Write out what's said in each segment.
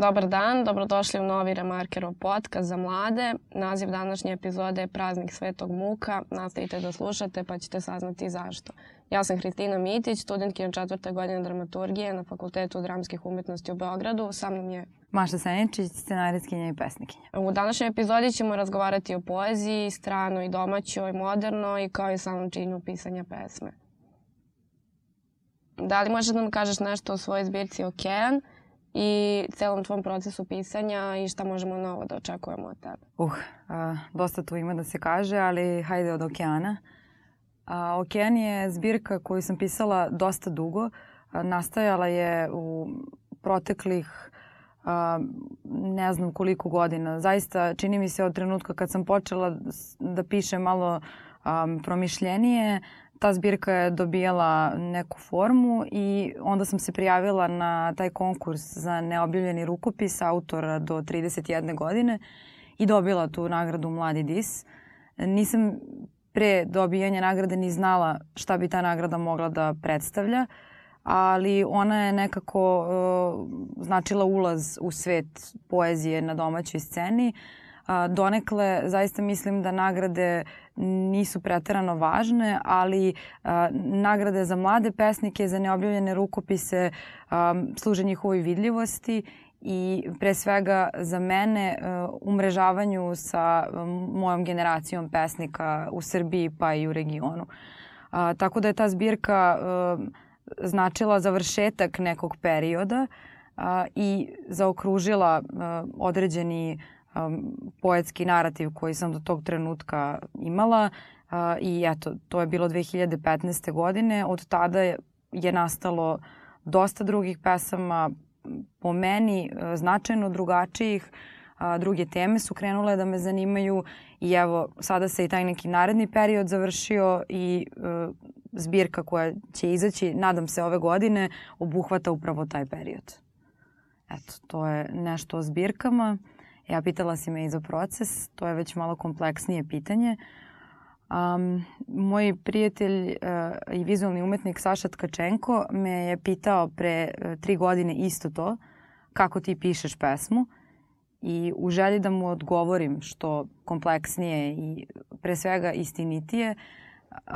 Dobar dan, dobrodošli u novi Remarkerov podcast za mlade. Naziv današnje epizode je Praznik Svetog Muka. Nastavite da slušate pa ćete saznati zašto. Ja sam Hristina Mitić, studentkinja četvrte godine dramaturgije na Fakultetu dramskih umetnosti u Beogradu. Sa mnom je Maša Seničić, scenarijskinja i pesnikinja. U današnjoj epizodi ćemo razgovarati o poeziji, stranoj, domaćoj, modernoj, kao i samom činu pisanja pesme. Da li možeš da nam kažeš nešto o svojoj zbirci Okean i celom tvom procesu pisanja i šta možemo novo da očekujemo od tebe? Uh, a, dosta tu ima da se kaže, ali hajde od Okeana. A, Okean je zbirka koju sam pisala dosta dugo. A, nastajala je u proteklih a, ne znam koliko godina. Zaista čini mi se od trenutka kad sam počela da pišem malo um, promišljenije, ta zbirka je dobijala neku formu i onda sam se prijavila na taj konkurs za neobjavljeni rukopis autora do 31 godine i dobila tu nagradu Mladi Dis. Nisam pre dobijanja nagrade ni znala šta bi ta nagrada mogla da predstavlja, ali ona je nekako uh, značila ulaz u svet poezije na domaćoj sceni. Uh, donekle zaista mislim da nagrade nisu preterano važne, ali a, nagrade za mlade pesnike, za neobjavljene rukopise a, služe njihovoj vidljivosti i pre svega za mene uh, umrežavanju sa um, mojom generacijom pesnika u Srbiji pa i u regionu. Uh, tako da je ta zbirka uh, značila završetak nekog perioda uh, i zaokružila uh, određeni um, poetski narativ koji sam do tog trenutka imala i eto, to je bilo 2015. godine. Od tada je, nastalo dosta drugih pesama, po meni uh, značajno drugačijih, druge teme su krenule da me zanimaju i evo sada se i taj neki naredni period završio i uh, zbirka koja će izaći, nadam se ove godine, obuhvata upravo taj period. Eto, to je nešto o zbirkama. Ja pitala si me i za proces, to je već malo kompleksnije pitanje. Um, moj prijatelj uh, i vizualni umetnik Saša Tkačenko me je pitao pre uh, tri godine isto to, kako ti pišeš pesmu i u želji da mu odgovorim što kompleksnije i pre svega istinitije,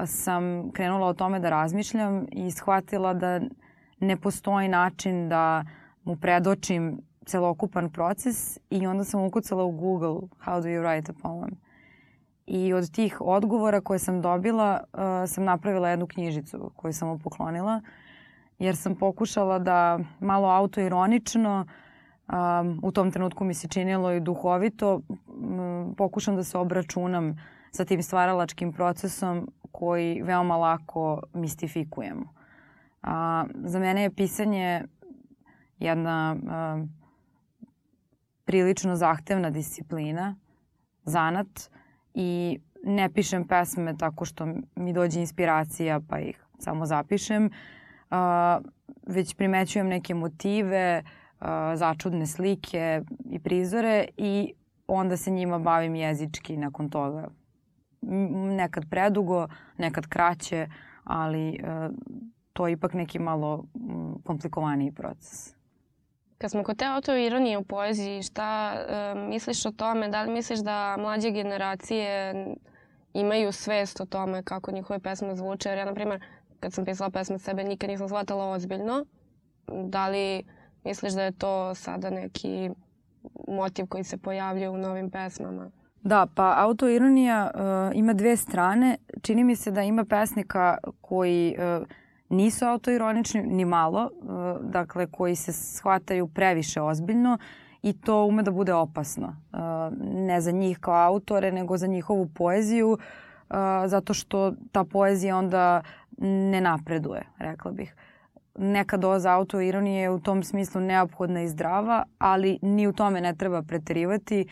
sam krenula o tome da razmišljam i shvatila da ne postoji način da mu predočim celokupan proces i onda sam ukucala u Google how do you write a poem. I od tih odgovora koje sam dobila uh, sam napravila jednu knjižicu koju sam mu poklonila jer sam pokušala da malo autoironično um, u tom trenutku mi se činilo i duhovito um, pokušam da se obračunam sa tim stvaralačkim procesom koji veoma lako mistifikujemo. A, za mene je pisanje jedna a, prilično zahtevna disciplina, zanat i ne pišem pesme tako što mi dođe inspiracija pa ih samo zapišem, a, već primećujem neke motive, a, začudne slike i prizore i onda se njima bavim jezički nakon toga. Nekad predugo, nekad kraće, ali a, to je ipak neki malo komplikovaniji proces. Kad smo kod te autoironije u poeziji, šta e, misliš o tome? Da li misliš da mlađe generacije imaju svest o tome kako njihove pesme zvuče? Jer ja, na primjer, kad sam pisala pesme sebe, nikad nisam shvatala ozbiljno. Da li misliš da je to sada neki motiv koji se pojavljuje u novim pesmama? Da, pa autoironija uh, ima dve strane. Čini mi se da ima pesnika koji uh, nisu autoironični ni malo, e, dakle koji se shvataju previše ozbiljno i to ume da bude opasno. E, ne za njih kao autore, nego za njihovu poeziju, e, zato što ta poezija onda ne napreduje, rekla bih. Neka doza autoironije je u tom smislu neophodna i zdrava, ali ni u tome ne treba preterivati,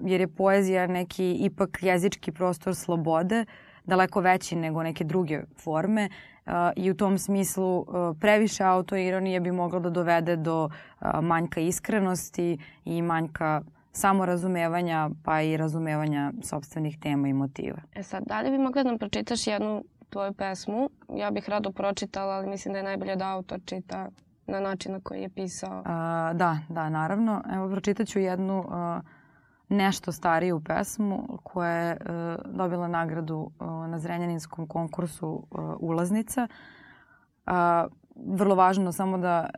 jer je poezija neki ipak jezički prostor slobode, daleko veći nego neke druge forme i u tom smislu previše autoironije bi moglo da dovede do manjka iskrenosti i manjka samorazumevanja pa i razumevanja sobstvenih tema i motiva. E sad, da li bi mogla da nam pročitaš jednu tvoju pesmu? Ja bih rado pročitala, ali mislim da je najbolje da autor čita na način na koji je pisao? A, da, da, naravno. Evo, pročitaću jednu a, nešto stariju pesmu koja je a, dobila nagradu a, na Zrenjaninskom konkursu a, ulaznica. Vrlo važno samo da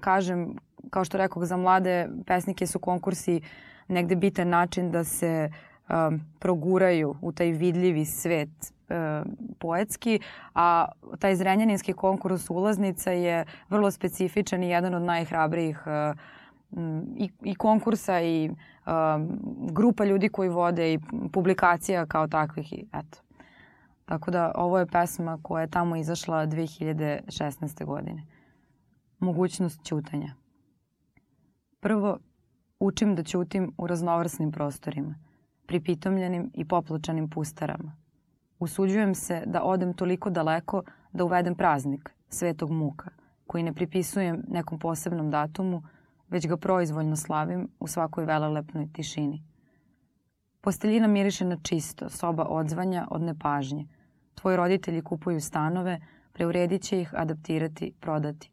kažem, kao što rekao, za mlade pesnike su konkursi negde bitan način da se proguraju u taj vidljivi svet poetski, a taj zrenjaninski konkurs ulaznica je vrlo specifičan i jedan od najhrabrijih i, i konkursa i um, grupa ljudi koji vode i publikacija kao takvih i eto. Tako da ovo je pesma koja je tamo izašla 2016. godine. Mogućnost ćutanja. Prvo, učim da ćutim u raznovrsnim prostorima – pripitomljenim i popločanim pustarama. Usuđujem se da odem toliko daleko da uvedem praznik, svetog muka, koji ne pripisujem nekom posebnom datumu, već ga proizvoljno slavim u svakoj velelepnoj tišini. Posteljina miriše na čisto, soba odzvanja od nepažnje. Tvoji roditelji kupuju stanove, preuredit će ih, adaptirati, prodati.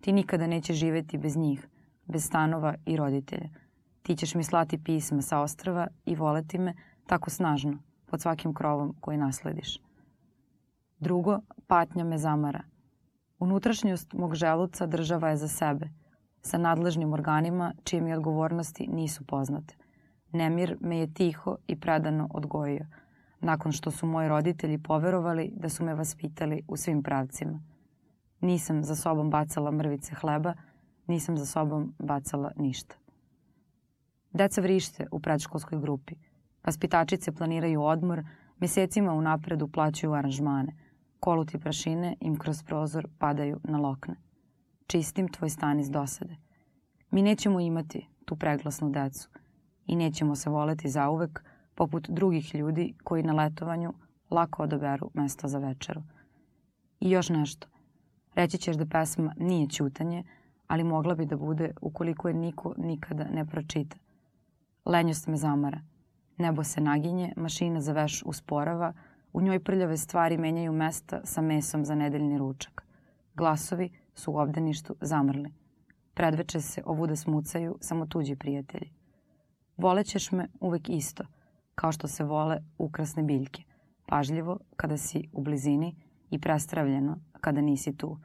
Ti nikada neće živeti bez njih, bez stanova i roditelja – Ti ćeš mi slati pisma sa ostrava i voleti me tako snažno, pod svakim krovom koji naslediš. Drugo, patnja me zamara. Unutrašnjost mog želuca država je za sebe, sa nadležnim organima čije mi odgovornosti nisu poznate. Nemir me je tiho i predano odgojio, nakon što su moji roditelji poverovali da su me vaspitali u svim pravcima. Nisam za sobom bacala mrvice hleba, nisam za sobom bacala ništa. Deca vrište u predškolskoj grupi. Vaspitačice planiraju odmor, mesecima unapred uplaćuju aranžmane. Koluti prašine im kroz prozor padaju na lokne. Čistim tvoj stan iz dosade. Mi nećemo imati tu preglasnu decu i nećemo se voleti zauvek poput drugih ljudi koji na letovanju lako odaberu mesto za večeru. I još nešto. Reći ćeš da pesma nije ćutanje, ali mogla bi da bude ukoliko je niko nikada ne pročita. Lenjost me zamara. Nebo se naginje, mašina za veš usporava, u njoj prljave stvari menjaju mesta sa mesom za nedeljni ručak. Glasovi su u obdaništu zamrli. Predveče se ovuda smucaju samo tuđi prijatelji. Volećeš me uvek isto, kao što se vole ukrasne biljke. Pažljivo kada si u blizini i prestravljeno kada nisi tu.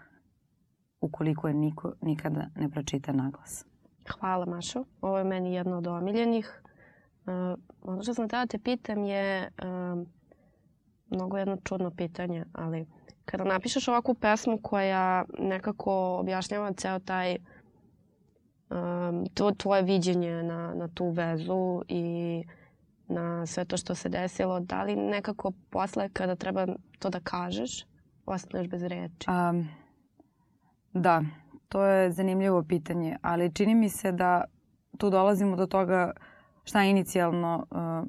Ukoliko je niko nikada ne pročita naglas. Hvala Mašo. Ovo je meni jedno od omiljenih. Uh, ono što sam tada te pitam je uh, mnogo jedno čudno pitanje, ali kada napišeš ovakvu pesmu koja nekako objašnjava ceo taj um, to tvoje viđenje na, na tu vezu i na sve to što se desilo, da li nekako posle kada treba to da kažeš, ostaneš bez reči? Um, da, To je zanimljivo pitanje, ali čini mi se da tu dolazimo do toga šta je inicijalno uh,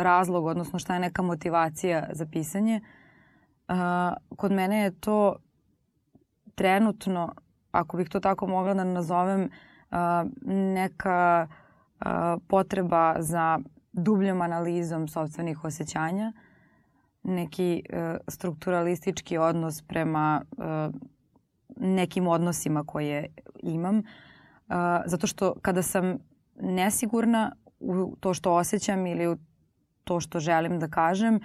razlog, odnosno šta je neka motivacija za pisanje. Uh, kod mene je to trenutno, ako bih to tako mogla da nazovem, uh, neka uh, potreba za dubljom analizom sobstvenih osjećanja, neki uh, strukturalistički odnos prema uh, nekim odnosima koje imam. Uh, zato što kada sam nesigurna u to što osjećam ili u to što želim da kažem,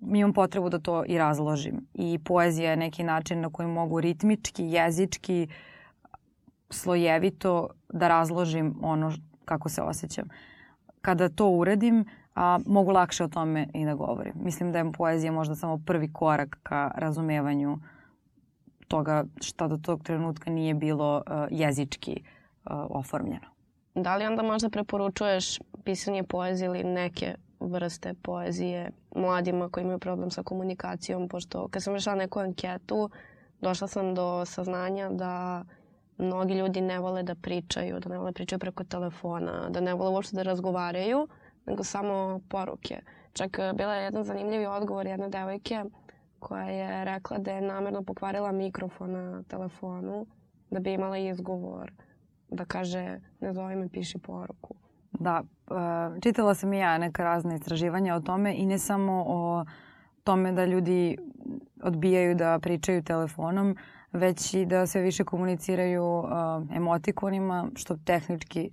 imam potrebu da to i razložim. I poezija je neki način na koji mogu ritmički, jezički, slojevito da razložim ono kako se osjećam. Kada to uradim, a, mogu lakše o tome i da govorim. Mislim da je poezija možda samo prvi korak ka razumevanju toga šta do tog trenutka nije bilo uh, jezički uh, oformljeno. Da li onda možda preporučuješ pisanje poezije ili neke vrste poezije mladima koji imaju problem sa komunikacijom, pošto kad sam rešala neku anketu, došla sam do saznanja da mnogi ljudi ne vole da pričaju, da ne vole da pričaju preko telefona, da ne vole uopšte da razgovaraju, nego samo poruke. Čak bila je jedan zanimljivi odgovor jedne devojke koja je rekla da je namerno pokvarila mikrofon na telefonu da bi imala izgovor da kaže ne zove me, piši poruku. Da, uh, čitala sam i ja neka razne istraživanja o tome i ne samo o tome da ljudi odbijaju da pričaju telefonom, već i da se više komuniciraju uh, emotikonima, što tehnički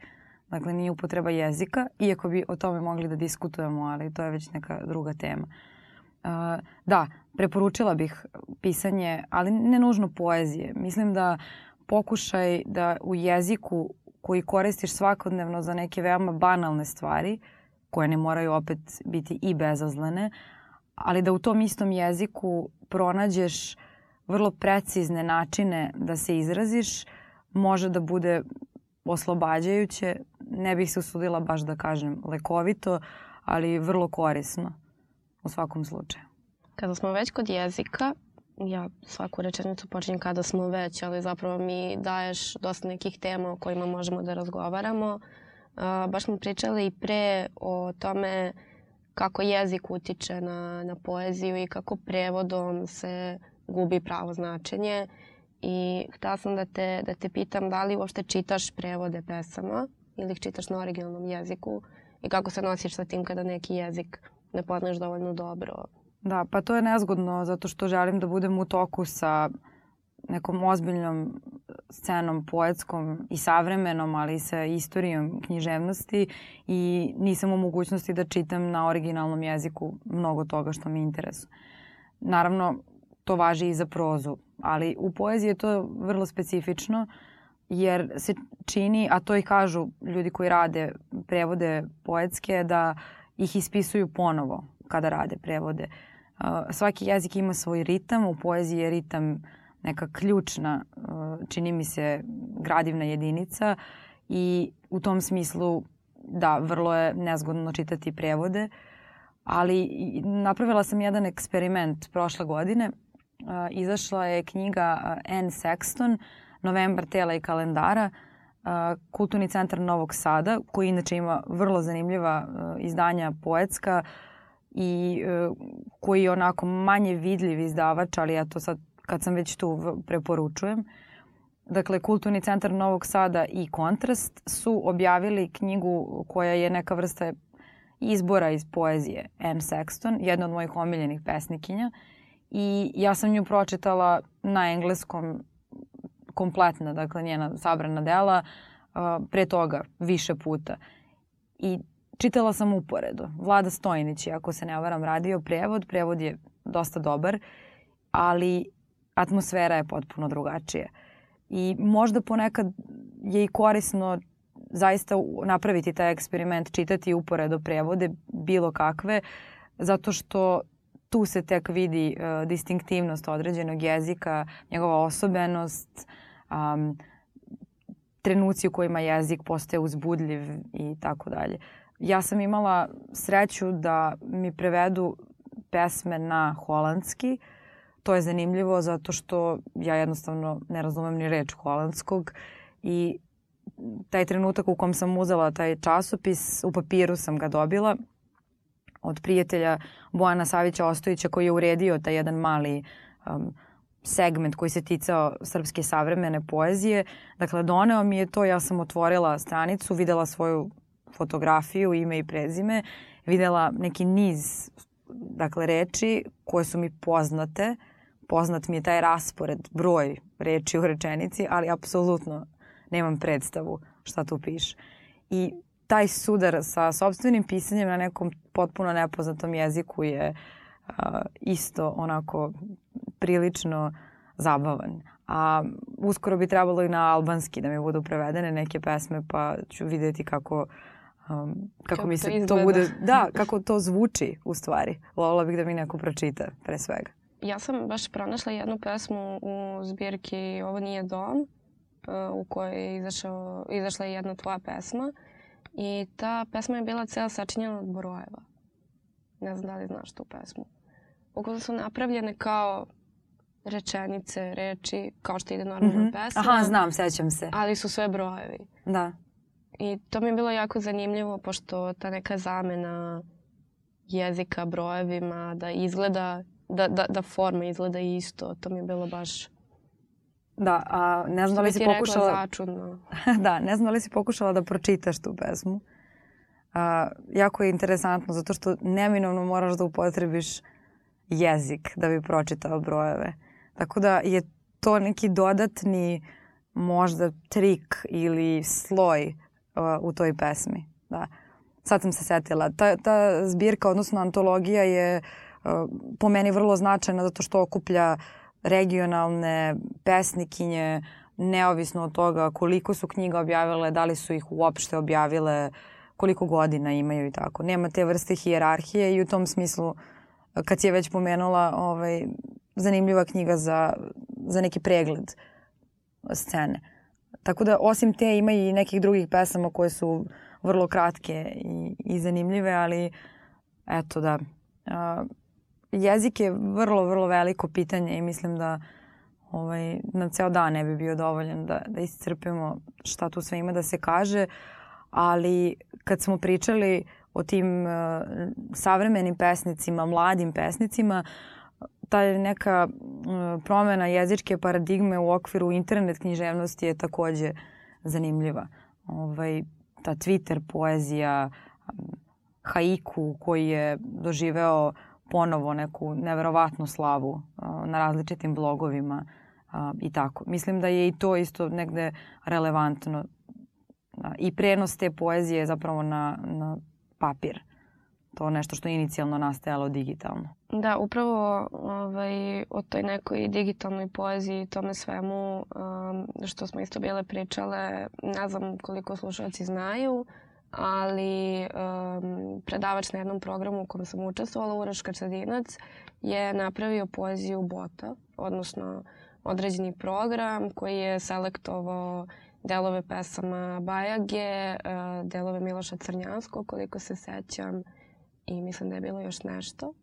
dakle nije upotreba jezika, iako bi o tome mogli da diskutujemo, ali to je već neka druga tema. Uh, da, preporučila bih pisanje, ali ne nužno poezije. Mislim da pokušaj da u jeziku koji koristiš svakodnevno za neke veoma banalne stvari, koje ne moraju opet biti i bezazlene, ali da u tom istom jeziku pronađeš vrlo precizne načine da se izraziš, može da bude oslobađajuće, ne bih se usudila baš da kažem lekovito, ali vrlo korisno u svakom slučaju. Kada smo već kod jezika, ja svaku rečenicu počinjem kada smo već, ali zapravo mi daješ dosta nekih tema o kojima možemo da razgovaramo. Baš smo pričali i pre o tome kako jezik utiče na, na poeziju i kako prevodom se gubi pravo značenje. I htela sam da te, da te pitam da li uopšte čitaš prevode pesama ili ih čitaš na originalnom jeziku i kako se nosiš sa tim kada neki jezik ne poznaš dovoljno dobro Da, pa to je nezgodno zato što želim da budem u toku sa nekom ozbiljnom scenom poetskom i savremenom, ali i sa istorijom književnosti i nisam u mogućnosti da čitam na originalnom jeziku mnogo toga što me interesuje. Naravno, to važi i za prozu, ali u poeziji je to vrlo specifično jer se čini, a to i kažu ljudi koji rade prevode poetske, da ih ispisuju ponovo kada rade prevode. Uh, svaki jezik ima svoj ritam, u poeziji je ritam neka ključna, čini mi se, gradivna jedinica i u tom smislu, da, vrlo je nezgodno čitati prevode, ali napravila sam jedan eksperiment prošle godine. Izašla je knjiga Anne Sexton, Novembar tela i kalendara, Kulturni centar Novog Sada, koji inače ima vrlo zanimljiva izdanja poetska, i e, koji je onako manje vidljiv izdavač, ali ja to sad kad sam već tu preporučujem. Dakle, Kulturni centar Novog Sada i Kontrast su objavili knjigu koja je neka vrsta izbora iz poezije Anne Sexton, jedna od mojih omiljenih pesnikinja. I ja sam nju pročitala na engleskom kompletna, dakle njena sabrana dela, pre toga više puta. I Čitala sam uporedo. Vlada Stojnić ako se ne varam, radio prevod. Prevod je dosta dobar, ali atmosfera je potpuno drugačija. I možda ponekad je i korisno zaista napraviti taj eksperiment, čitati uporedo prevode, bilo kakve, zato što tu se tek vidi uh, distinktivnost određenog jezika, njegova osobenost, um, trenuci u kojima jezik postaje uzbudljiv i tako dalje. Ja sam imala sreću da mi prevedu pesme na holandski. To je zanimljivo zato što ja jednostavno ne razumem ni reč holandskog i taj trenutak u kom sam uzela taj časopis, u papiru sam ga dobila od prijatelja Bojana Savića Ostojića koji je uredio taj jedan mali um, segment koji se ticao srpske savremene poezije. Dakle, doneo mi je to, ja sam otvorila stranicu, videla svoju fotografiju, ime i prezime, videla neki niz dakle, reči koje su mi poznate. Poznat mi je taj raspored, broj reči u rečenici, ali apsolutno nemam predstavu šta tu piše. I taj sudar sa sobstvenim pisanjem na nekom potpuno nepoznatom jeziku je uh, isto onako prilično zabavan. A uskoro bi trebalo i na albanski da mi budu prevedene neke pesme, pa ću videti kako um, kako, kako mi se to, to bude, da, kako to zvuči u stvari. Volila bih da mi neko pročita pre svega. Ja sam baš pronašla jednu pesmu u zbirki Ovo nije dom, uh, u kojoj je izašao, izašla jedna tvoja pesma i ta pesma je bila cela sačinjena od brojeva. Ne znam da li znaš tu pesmu. Uglavnom su napravljene kao rečenice, reči, kao što ide normalna mm -hmm. pesma. Aha, znam, sećam se. Ali su sve brojevi. Da. I to mi je bilo jako zanimljivo, pošto ta neka zamena jezika brojevima, da izgleda, da, da, da forma izgleda isto, to mi je bilo baš... Da, a ne znam da li si pokušala... začudno. da, ne znam da li si pokušala da pročitaš tu pesmu. A, jako je interesantno, zato što neminovno moraš da upotrebiš jezik da bi pročitao brojeve. Tako da je to neki dodatni možda trik ili sloj uh, u toj pesmi. Da. Sad sam se setila. Ta, ta zbirka, odnosno antologija je uh, po meni vrlo značajna zato što okuplja regionalne pesnikinje, neovisno od toga koliko su knjiga objavile, da li su ih uopšte objavile, koliko godina imaju i tako. Nema te vrste hijerarhije i u tom smislu, kad si je već pomenula, ovaj, zanimljiva knjiga za, za neki pregled scene. Tako da, osim te, ima i nekih drugih pesama koje su vrlo kratke i, i zanimljive, ali eto da. A, jezik je vrlo, vrlo veliko pitanje i mislim da ovaj, nam ceo dan ne bi bio dovoljan da, da iscrpimo šta tu sve ima da se kaže, ali kad smo pričali o tim uh, savremenim pesnicima, mladim pesnicima, ta neka uh, promena jezičke paradigme u okviru internet književnosti je takođe zanimljiva. Ovaj, ta Twitter poezija, haiku koji je doživeo ponovo neku neverovatnu slavu uh, na različitim blogovima i tako. Mislim da je i to isto negde relevantno i prenos te poezije zapravo na, na papir. To nešto što je inicijalno nastajalo digitalno. Da, upravo ovaj, o toj nekoj digitalnoj poeziji, tome svemu um, što smo isto bile pričale, ne znam koliko slušalci znaju, ali um, predavač na jednom programu u kojem sam učestvovala, Uraš Kačadinac, je napravio poeziju bota, odnosno određeni program koji je selektovao delove pesama Bajage, uh, delove Miloša Crnjanskog, koliko se sećam, i mislim da je bilo još nešto.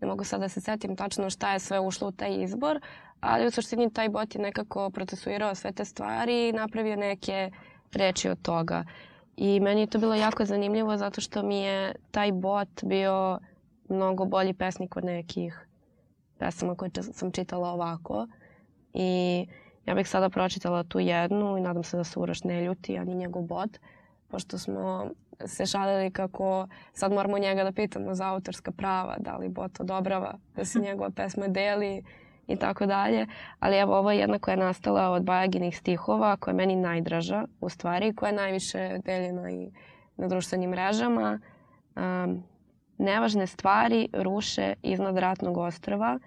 Ne mogu sad da se setim tačno šta je sve ušlo u taj izbor, ali u suštini taj bot je nekako procesuirao sve te stvari i napravio neke reči od toga. I meni je to bilo jako zanimljivo zato što mi je taj bot bio mnogo bolji pesnik od nekih pesama koje sam čitala ovako. I ja bih sada pročitala tu jednu i nadam se da se Uroš ne ljuti, ani njegov bot, pošto smo se šalili kako sad moramo njega da pitamo za autorska prava, da li bot odobrava da se njegova pesma deli i tako dalje. Ali evo ovo je jedna koja je nastala od Bajaginih stihova, koja je meni najdraža u stvari, koja je najviše deljena i na društvenim mrežama. Um, nevažne stvari ruše iznad ratnog ostrava,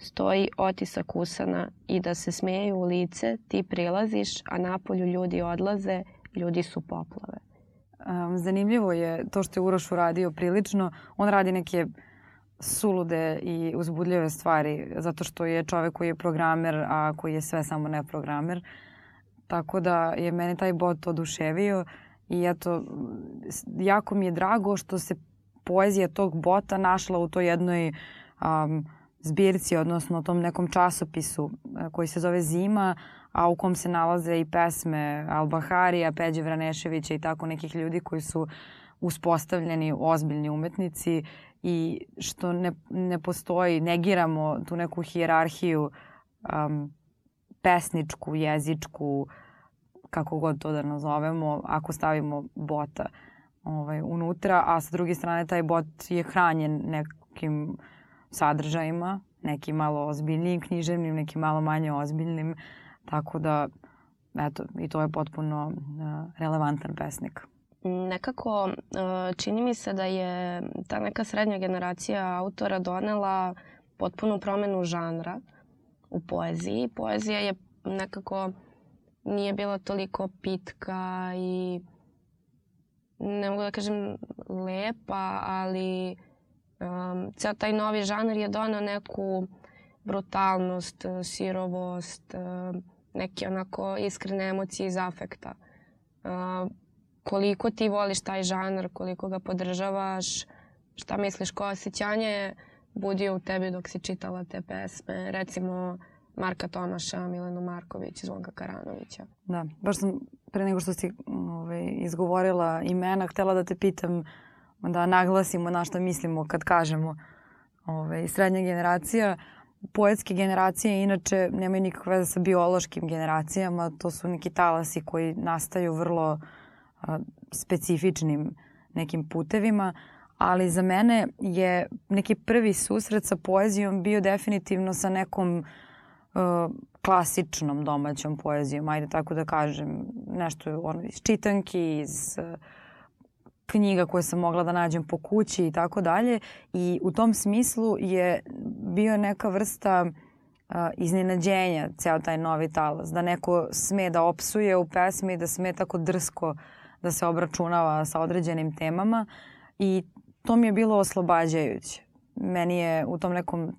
stoji otisak usana i da se smeju u lice, ti prilaziš, a napolju ljudi odlaze, ljudi su poplave. Zanimljivo je to što je Uroš uradio prilično. On radi neke sulude i uzbudljive stvari, zato što je čovek koji je programer, a koji je sve samo ne programer. Tako da je mene taj bot oduševio i eto, jako mi je drago što se poezija tog bota našla u toj jednoj um, zbirci, odnosno tom nekom časopisu koji se zove Zima, a u kom se nalaze i pesme Albaharija, Peđe Vraneševića i tako nekih ljudi koji su uspostavljeni ozbiljni umetnici i što ne, ne postoji, negiramo tu neku hijerarhiju um, pesničku, jezičku, kako god to da nazovemo, ako stavimo bota ovaj, unutra, a sa druge strane taj bot je hranjen nekim sadržajima, nekim malo ozbiljnijim književnim, nekim malo manje ozbiljnim, tako da, eto, i to je potpuno uh, relevantan pesnik. Nekako uh, čini mi se da je ta neka srednja generacija autora donela potpunu promenu žanra u poeziji. Poezija je nekako nije bila toliko pitka i ne mogu da kažem lepa, ali um, ceo taj novi žanr je donao neku brutalnost, sirovost, neke onako iskrene emocije iz afekta. Uh, koliko ti voliš taj žanr, koliko ga podržavaš, šta misliš, koje osjećanje je budio u tebi dok si čitala te pesme, recimo Marka Tomaša, Milenu Marković, Zvonka Karanovića. Da, baš sam pre nego što si ovaj, izgovorila imena, htela da te pitam da naglasimo na šta mislimo kad kažemo ovaj, srednja generacija. Poetske generacije inače nemaju nikakve veze sa biološkim generacijama, to su neki talasi koji nastaju vrlo a, specifičnim nekim putevima, ali za mene je neki prvi susret sa poezijom bio definitivno sa nekom uh, klasičnom domaćom poezijom, ajde tako da kažem, nešto ono, iz čitanki, iz uh, knjiga koje sam mogla da nađem po kući i tako dalje. I u tom smislu je bio neka vrsta uh, iznenađenja ceo taj novi talas. Da neko sme da opsuje u pesmi, da sme tako drsko da se obračunava sa određenim temama i to mi je bilo oslobađajuće. Meni je u tom nekom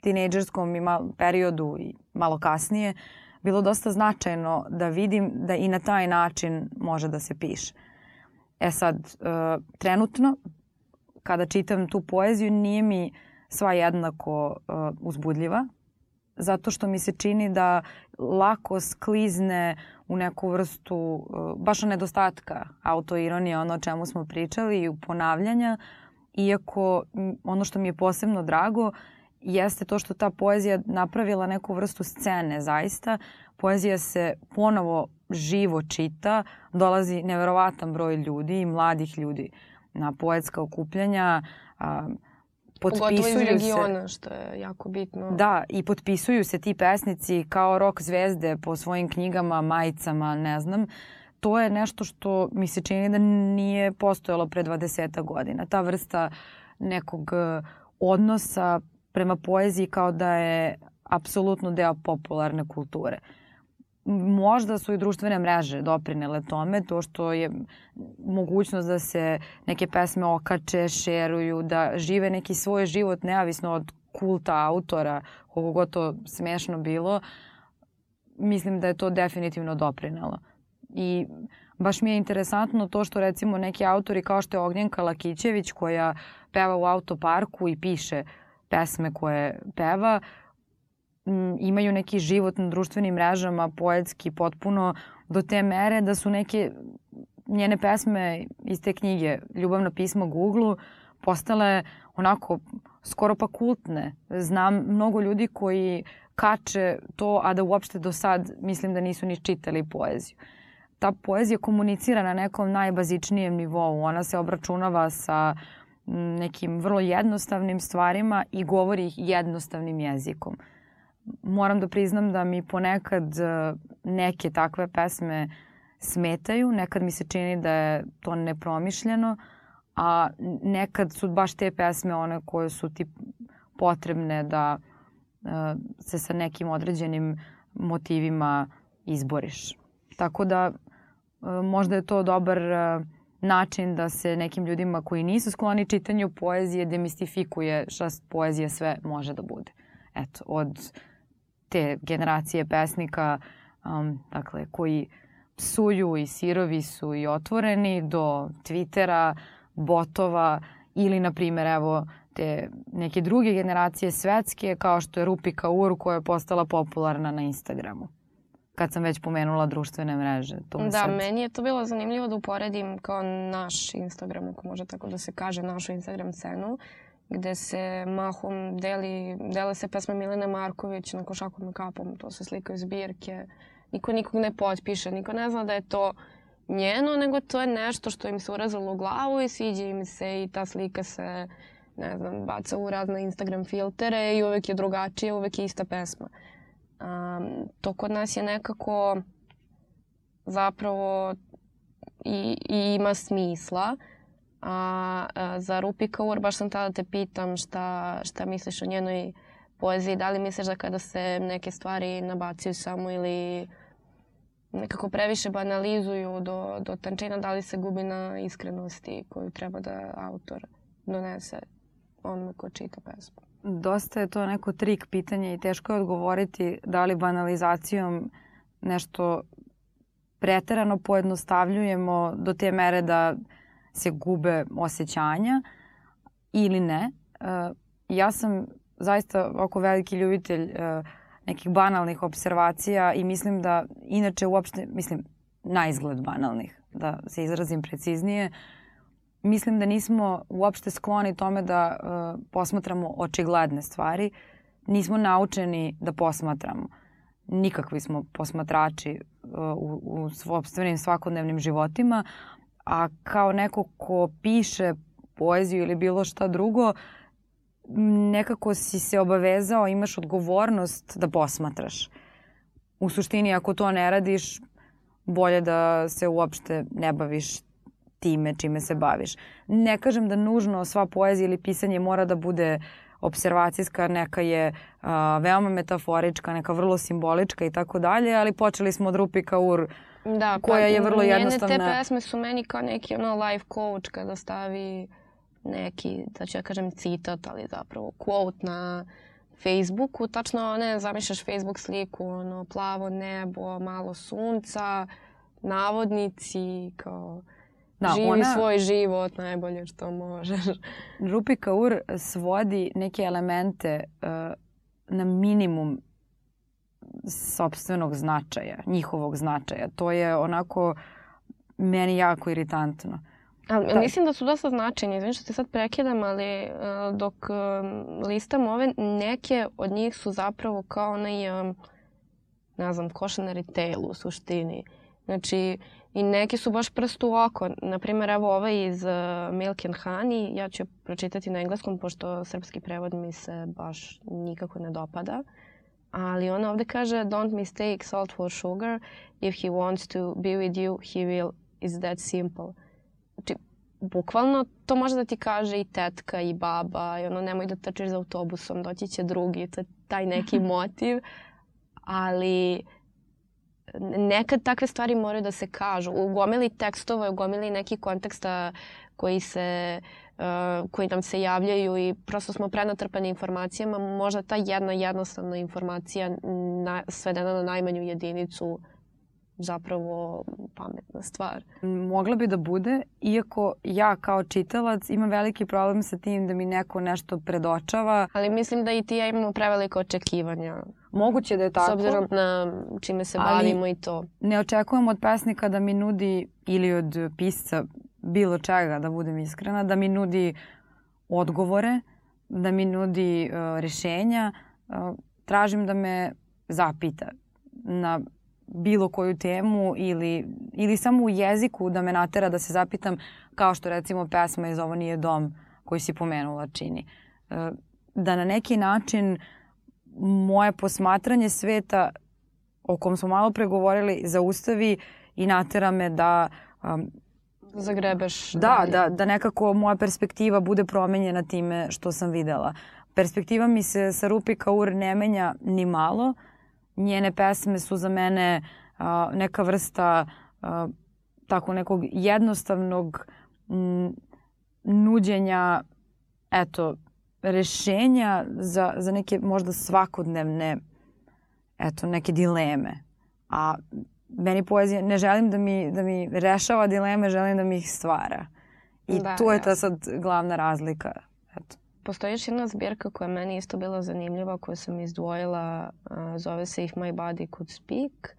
tinejdžerskom periodu i malo kasnije bilo dosta značajno da vidim da i na taj način može da se piše. E sad, uh, trenutno, kada čitam tu poeziju, nije mi sva jednako uh, uzbudljiva, zato što mi se čini da lako sklizne u neku vrstu uh, baš nedostatka autoironije, ono o čemu smo pričali i ponavljanja, iako ono što mi je posebno drago jeste to što ta poezija napravila neku vrstu scene zaista. Poezija se ponovo živo čita, dolazi neverovatan broj ljudi i mladih ljudi na poetska okupljanja, a, potpisuju Pogotovo iz regiona, se, što je jako bitno. Da, i potpisuju se ti pesnici kao rok zvezde po svojim knjigama, majicama, ne znam. To je nešto što mi se čini da nije postojalo pre 20 godina. Ta vrsta nekog e, odnosa prema poeziji kao da je apsolutno deo popularne kulture. Možda su i društvene mreže doprinele tome, to što je mogućnost da se neke pesme okače, šeruju, da žive neki svoj život neavisno od kulta autora, koliko god to smešno bilo, mislim da je to definitivno doprinelo. I baš mi je interesantno to što recimo neki autori kao što je Ognjenka Lakićević koja peva u autoparku i piše pesme koje peva, imaju neki život na društvenim mrežama, poetski, potpuno do te mere da su neke njene pesme iz te knjige Ljubavna pisma Google postale onako skoro pa kultne. Znam mnogo ljudi koji kače to, a da uopšte do sad mislim da nisu ni čitali poeziju. Ta poezija komunicira na nekom najbazičnijem nivou. Ona se obračunava sa nekim vrlo jednostavnim stvarima i govori ih jednostavnim jezikom moram da priznam da mi ponekad e, neke takve pesme smetaju, nekad mi se čini da je to nepromišljeno, a nekad su baš te pesme one koje su ti potrebne da uh, se sa nekim određenim motivima izboriš. Tako da uh, možda je to dobar način da se nekim ljudima koji nisu skloni čitanju poezije demistifikuje šta poezija sve može da bude. Eto, od te generacije pesnika, um, dakle, koji psuju i sirovi su i otvoreni do Twittera, botova ili, na primjer, evo, te neke druge generacije svetske, kao što je Rupi Kaur, koja je postala popularna na Instagramu kad sam već pomenula društvene mreže. To da, sad... meni je to bilo zanimljivo da uporedim kao naš Instagram, ako može tako da se kaže, našu Instagram scenu gde se mahom deli, dele se pesma Milene Marković na košakom i kapom, to se slikaju zbirke. Niko nikog ne potpiše, niko ne zna da je to njeno, nego to je nešto što im se urazilo u glavu i sviđa im se i ta slika se, ne znam, baca u razne Instagram filtere i uvek je drugačije, uvek je ista pesma. Um, to kod nas je nekako zapravo i, i ima smisla. A, a za Rupi Kaur baš sam tada da te pitam šta, šta misliš o njenoj poeziji. Da li misliš da kada se neke stvari nabacuju samo ili nekako previše banalizuju do, do tančina, da li se gubi na iskrenosti koju treba da autor donese onome ko čita pesmu? Dosta je to neko trik pitanje i teško je odgovoriti da li banalizacijom nešto preterano pojednostavljujemo do te mere da se gube osjećanja ili ne. Uh, ja sam zaista oko veliki ljubitelj uh, nekih banalnih observacija i mislim da inače uopšte, mislim, na izgled banalnih, da se izrazim preciznije, mislim da nismo uopšte skloni tome da uh, posmatramo očigledne stvari. Nismo naučeni da posmatramo. Nikakvi smo posmatrači uh, u, u svopstvenim svakodnevnim životima, a kao neko ko piše poeziju ili bilo šta drugo, nekako si se obavezao, imaš odgovornost da posmatraš. u suštini ako to ne radiš, bolje da se uopšte ne baviš time čime se baviš. Ne kažem da nužno sva poezija ili pisanje mora da bude observacijska, neka je a, veoma metaforička, neka vrlo simbolička i tako dalje, ali počeli smo od Rupi Kaur da, koja je vrlo jednostavna. Njene te pesme su meni kao neki ono life coach kada stavi neki, da ću ja kažem citat, ali zapravo quote na Facebooku, tačno ne zamišljaš Facebook sliku, ono plavo nebo, malo sunca, navodnici, kao da, živi ona, svoj život najbolje što možeš. Rupi Kaur svodi neke elemente uh, na minimum sobstvenog značaja, njihovog značaja. To je onako meni jako iritantno. Ali, da. Mislim da su dosta značajni. Izvim što te sad prekidam, ali uh, dok uh, listam ove, neke od njih su zapravo kao onaj, um, ne znam, košanari tale u suštini. Znači, i neki su baš prst u oko. Naprimer, evo ovaj iz uh, Milk and Honey, ja ću pročitati na engleskom, pošto srpski prevod mi se baš nikako ne dopada. Ali ona ovde kaže, don't mistake salt for sugar. If he wants to be with you, he will. It's that simple. Znači, bukvalno to može da ti kaže i tetka i baba i ono nemoj da trčiš za autobusom, doći će drugi, to je taj neki motiv. Ali nekad takve stvari moraju da se kažu. U gomili tekstova, u gomili nekih konteksta koji se uh, koji nam se javljaju i prosto smo prenatrpani informacijama, možda ta jedna jednostavna informacija na, svedena na najmanju jedinicu zapravo pametna stvar. Mogla bi da bude, iako ja kao čitalac imam veliki problem sa tim da mi neko nešto predočava. Ali mislim da i ti ja imamo preveliko očekivanja. Moguće da je tako. S obzirom na čime se bavimo i to. Ne očekujem od pesnika da mi nudi ili od pisca bilo čega, da budem iskrena, da mi nudi odgovore, da mi nudi uh, rešenja. Uh, tražim da me zapita na bilo koju temu ili, ili samo u jeziku da me natera da se zapitam kao što recimo pesma iz Ovo nije dom koju si pomenula čini. E, da na neki način moje posmatranje sveta o kom smo malo pregovorili zaustavi i natera me da um, zagrebeš. Da, dalje. da, da nekako moja perspektiva bude promenjena time što sam videla. Perspektiva mi se sa Rupi Kaur ne menja ni malo. Njene pesme su za mene a, neka vrsta a, tako nekog jednostavnog m, nuđenja eto rešenja za, za neke možda svakodnevne eto neke dileme. A meni poezija, ne želim da mi, da mi rešava dileme, želim da mi ih stvara. I da, tu je ta sad glavna razlika. Eto. Postoji još jedna zbirka koja meni isto bila zanimljiva, koju sam izdvojila, uh, zove se If My Body Could Speak,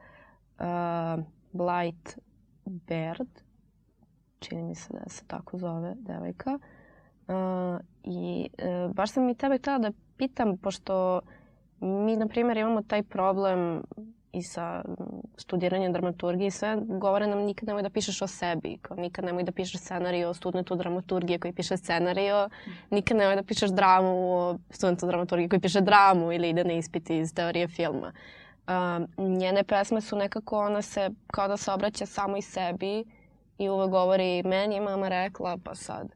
uh, Blight Bird, čini mi se da se tako zove devojka. Uh, I uh, baš sam i tebe htela da pitam, pošto mi, na primjer, imamo taj problem i sa studiranjem dramaturgije i sve, govore nam nikad nemoj da pišeš o sebi, kao nikad nemoj da pišeš scenariju o studentu dramaturgije koji piše scenariju, nikad nemoj da pišeš dramu o studentu dramaturgije koji piše dramu ili ide na ispiti iz teorije filma. Um, njene pesme su nekako, ona se kao da se obraća samo i sebi i uvek govori meni je mama rekla, pa sad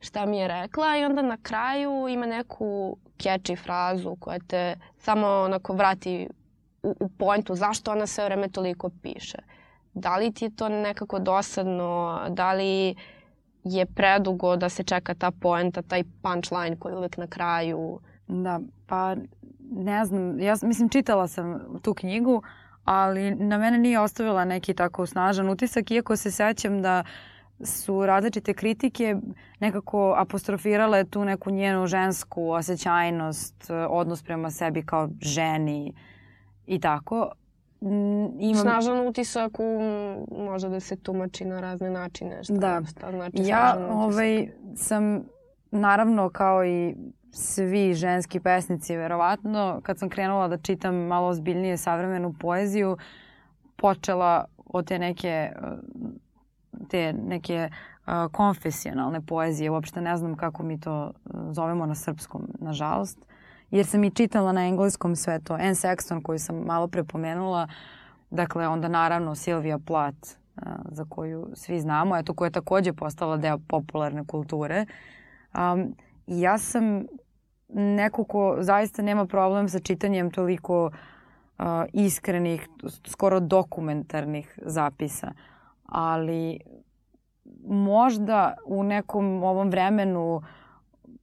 šta mi je rekla i onda na kraju ima neku catchy frazu koja te samo onako vrati pointu zašto ona sve vreme toliko piše. Da li ti je to nekako dosadno, da li je predugo da se čeka ta poenta, taj punchline koji je uvek na kraju? Da, pa ne znam, ja mislim čitala sam tu knjigu, ali na mene nije ostavila neki tako snažan utisak, iako se sećam da su različite kritike nekako apostrofirale tu neku njenu žensku osjećajnost, odnos prema sebi kao ženi i tako. Imam... Snažan utisak u, može da se tumači na razne načine. Šta, da. šta znači ja ovaj, sam naravno kao i svi ženski pesnici verovatno kad sam krenula da čitam malo ozbiljnije savremenu poeziju počela od te neke te neke uh, konfesionalne poezije uopšte ne znam kako mi to zovemo na srpskom nažalost jer sam i čitala na engleskom sve to. Anne Sexton koju sam malo prepomenula, dakle onda naravno Sylvia Plath za koju svi znamo, eto koja je takođe postala deo popularne kulture. Um, ja sam neko ko zaista nema problem sa čitanjem toliko uh, iskrenih, skoro dokumentarnih zapisa. Ali možda u nekom ovom vremenu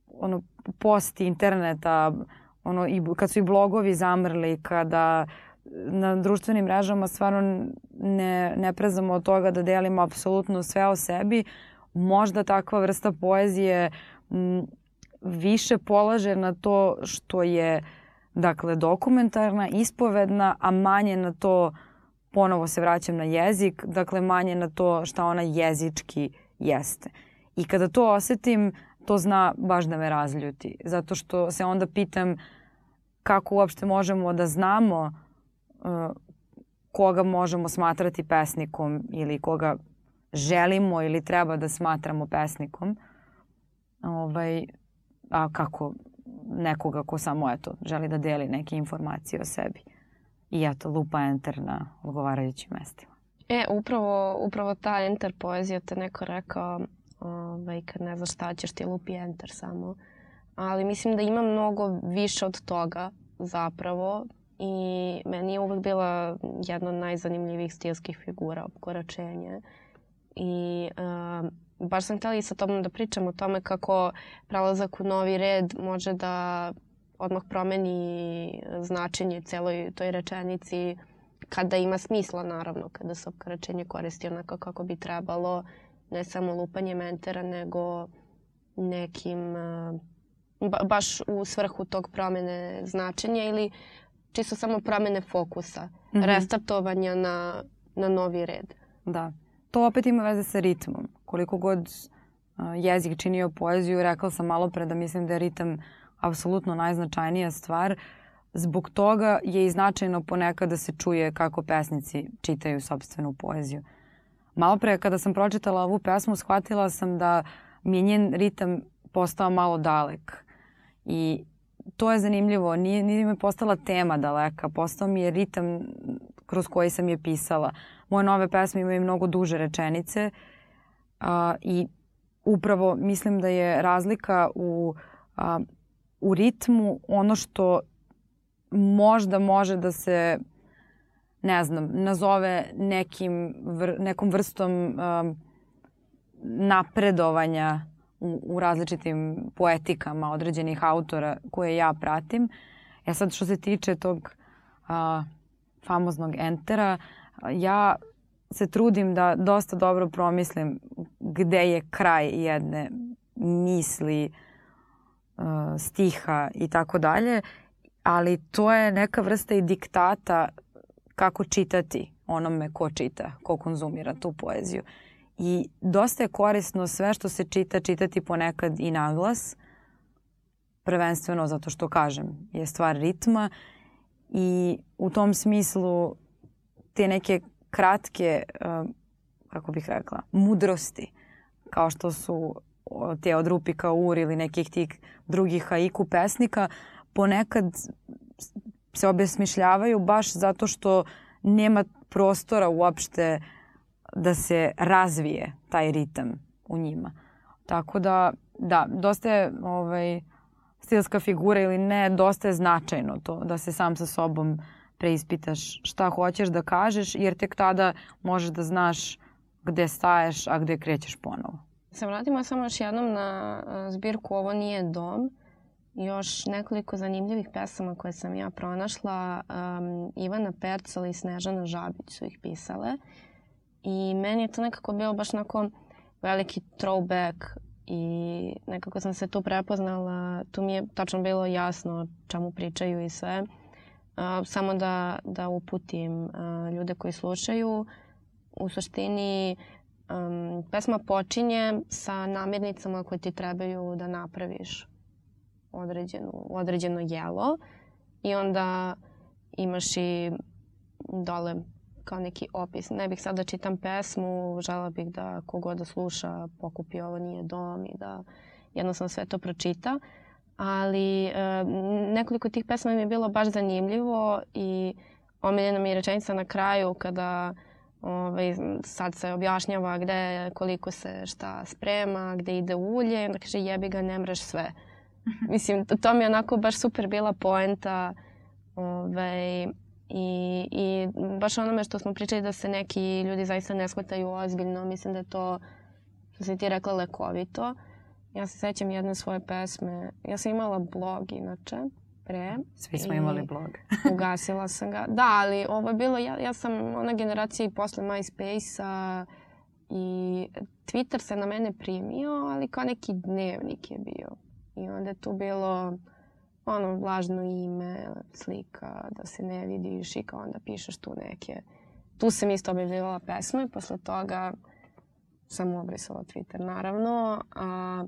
ono, post interneta, ono, i, kad su i blogovi zamrli, kada na društvenim mrežama stvarno ne, ne prezamo od toga da delimo apsolutno sve o sebi, možda takva vrsta poezije m, više polaže na to što je dakle dokumentarna, ispovedna, a manje na to ponovo se vraćam na jezik, dakle manje na to šta ona jezički jeste. I kada to osetim, to zna baš da me razljuti. Zato što se onda pitam kako uopšte možemo da znamo uh, koga možemo smatrati pesnikom ili koga želimo ili treba da smatramo pesnikom. Ovaj, a kako nekoga ko samo eto, želi da deli neke informacije o sebi. I eto, lupa enter na odgovarajućim mestima. E, upravo, upravo ta enter poezija te neko rekao ovaj, kad ne znaš šta ćeš ti lupi enter samo. Ali mislim da ima mnogo više od toga zapravo i meni je uvek bila jedna od najzanimljivih stilskih figura opkoračenje. I uh, baš sam htjela i sa tobom da pričam o tome kako prelazak u novi red može da odmah promeni značenje celoj toj rečenici kada ima smisla naravno, kada se opkoračenje koristi onako kako bi trebalo ne samo lupanje mentera, nego nekim, ba, baš u svrhu tog promene značenja ili čisto samo promene fokusa, mm -hmm. restartovanja na, na novi red. Da. To opet ima veze sa ritmom. Koliko god jezik činio poeziju, rekla sam malo pre da mislim da je ritam apsolutno najznačajnija stvar. Zbog toga je i značajno ponekad da se čuje kako pesnici čitaju sobstvenu poeziju. Malo pre kada sam pročitala ovu pesmu shvatila sam da mi je njen ritam postao malo dalek. I to je zanimljivo. Nije, nije mi postala tema daleka. Postao mi je ritam kroz koji sam je pisala. Moje nove pesme imaju mnogo duže rečenice a, i upravo mislim da je razlika u, a, u ritmu ono što možda može da se ne znam, nazove nekim, vr, nekom vrstom um, napredovanja u, u različitim poetikama određenih autora koje ja pratim. E sad što se tiče tog a, famoznog entera, ja se trudim da dosta dobro promislim gde je kraj jedne misli, stiha i tako dalje, ali to je neka vrsta i diktata kako čitati onome ko čita, ko konzumira tu poeziju. I dosta je korisno sve što se čita, čitati ponekad i naglas, prvenstveno zato što kažem, je stvar ritma i u tom smislu te neke kratke, kako bih rekla, mudrosti, kao što su te od Rupika Ur ili nekih tih drugih haiku pesnika, ponekad se obesmišljavaju baš zato što nema prostora uopšte da se razvije taj ritam u njima. Tako da, da, dosta je ovaj, stilska figura ili ne, dosta je značajno to da se sam sa sobom preispitaš šta hoćeš da kažeš, jer tek tada možeš da znaš gde staješ, a gde krećeš ponovo. Se vratimo samo još jednom na zbirku Ovo nije dom još nekoliko zanimljivih pesama koje sam ja pronašla. Um, Ivana Percala i Snežana Žabić su ih pisale. I meni je to nekako bilo baš onako veliki throwback i nekako sam se tu prepoznala. Tu mi je tačno bilo jasno čemu pričaju i sve. Uh, samo da, da uputim uh, ljude koji slušaju. U suštini um, pesma počinje sa namirnicama koje ti trebaju da napraviš određenu, određeno jelo i onda imaš i dole kao neki opis. Ne bih sad da čitam pesmu, žela bih da kogod da sluša pokupi ovo nije dom i da jednostavno sve to pročita. ali e, nekoliko tih pesma mi je bilo baš zanimljivo i omiljena mi je rečenica na kraju kada ovaj, sad se objašnjava gde, koliko se šta sprema, gde ide ulje onda kaže jebi ga, ne mreš sve. Mislim, to, mi je onako baš super bila poenta ovaj, i, i baš onome što smo pričali da se neki ljudi zaista ne shvataju ozbiljno, mislim da je to, što si ti rekla, lekovito. Ja se sećam jedne svoje pesme. Ja sam imala blog inače pre. Svi smo imali blog. ugasila sam ga. Da, ali ovo je bilo, ja, ja sam ona generacija i posle MySpace-a i Twitter se na mene primio, ali kao neki dnevnik je bio. I onda je tu bilo ono vlažno ime, slika, da se ne vidiš i kao onda pišeš tu neke. Tu sam isto objavljivala pesme, posle toga sam obrisala Twitter naravno, a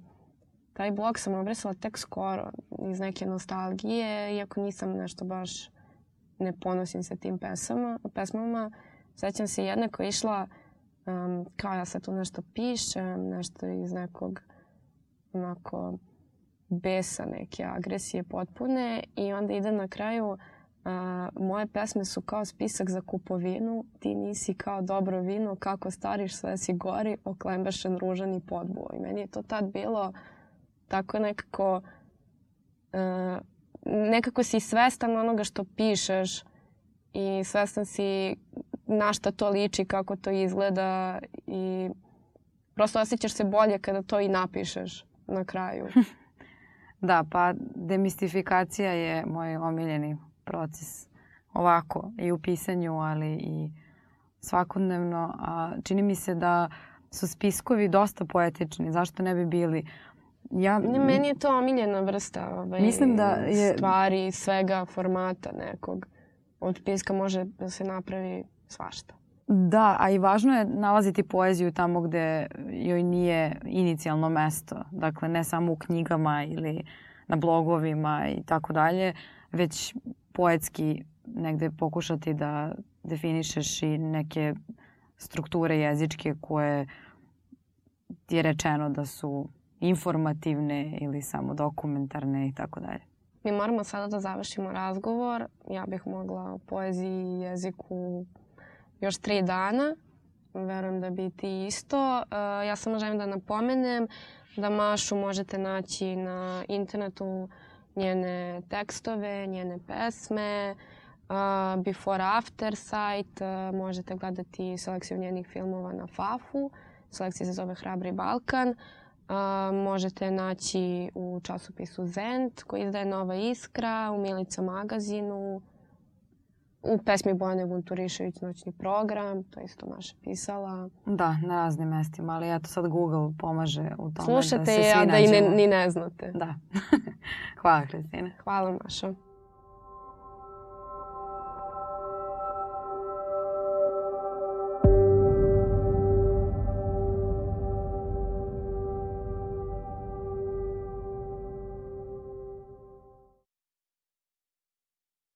taj blog sam obrisala tek skoro iz neke nostalgije, iako nisam nešto baš ne ponosim se tim pesama, pesmama. Sećam se jedne koja je išla um, kao ja sad tu nešto pišem, nešto iz nekog onako besa neke agresije potpune i onda ide na kraju a, moje pesme su kao spisak za kupovinu, ti nisi kao dobro vino, kako stariš sve si gori, oklembešen ružan i podbuo. I meni je to tad bilo tako nekako a, nekako si svestan onoga što pišeš i svestan si na šta to liči, kako to izgleda i prosto osjećaš se bolje kada to i napišeš na kraju. Da, pa demistifikacija je moj omiljeni proces. Ovako, i u pisanju, ali i svakodnevno. A čini mi se da su spiskovi dosta poetični. Zašto ne bi bili? Ja, Meni je to omiljena vrsta ovaj, mislim da je... stvari, svega, formata nekog. Od spiska može da se napravi svašta. Da, a i važno je nalaziti poeziju tamo gde joj nije inicijalno mesto. Dakle, ne samo u knjigama ili na blogovima i tako dalje, već poetski negde pokušati da definišeš i neke strukture jezičke koje ti je rečeno da su informativne ili samo dokumentarne i tako dalje. Mi moramo sada da završimo razgovor. Ja bih mogla o poeziji i jeziku još tri dana. Verujem da bi ti isto. Uh, ja samo želim da napomenem da Mašu možete naći na internetu njene tekstove, njene pesme, uh, before after site, uh, možete gledati selekciju njenih filmova na Fafu, selekcija se zove Hrabri Balkan, možete naći u časopisu Zent koji izdaje Nova Iskra, u Milica magazinu, u pesmi Bojane Vunturišević Noćni program, to isto Maša pisala. Da, na raznim mestima, ali eto sad Google pomaže u tome Slušate da se svi je, a da i ne, ni ne znate. Da. Hvala, Kristina. Hvala, Maša.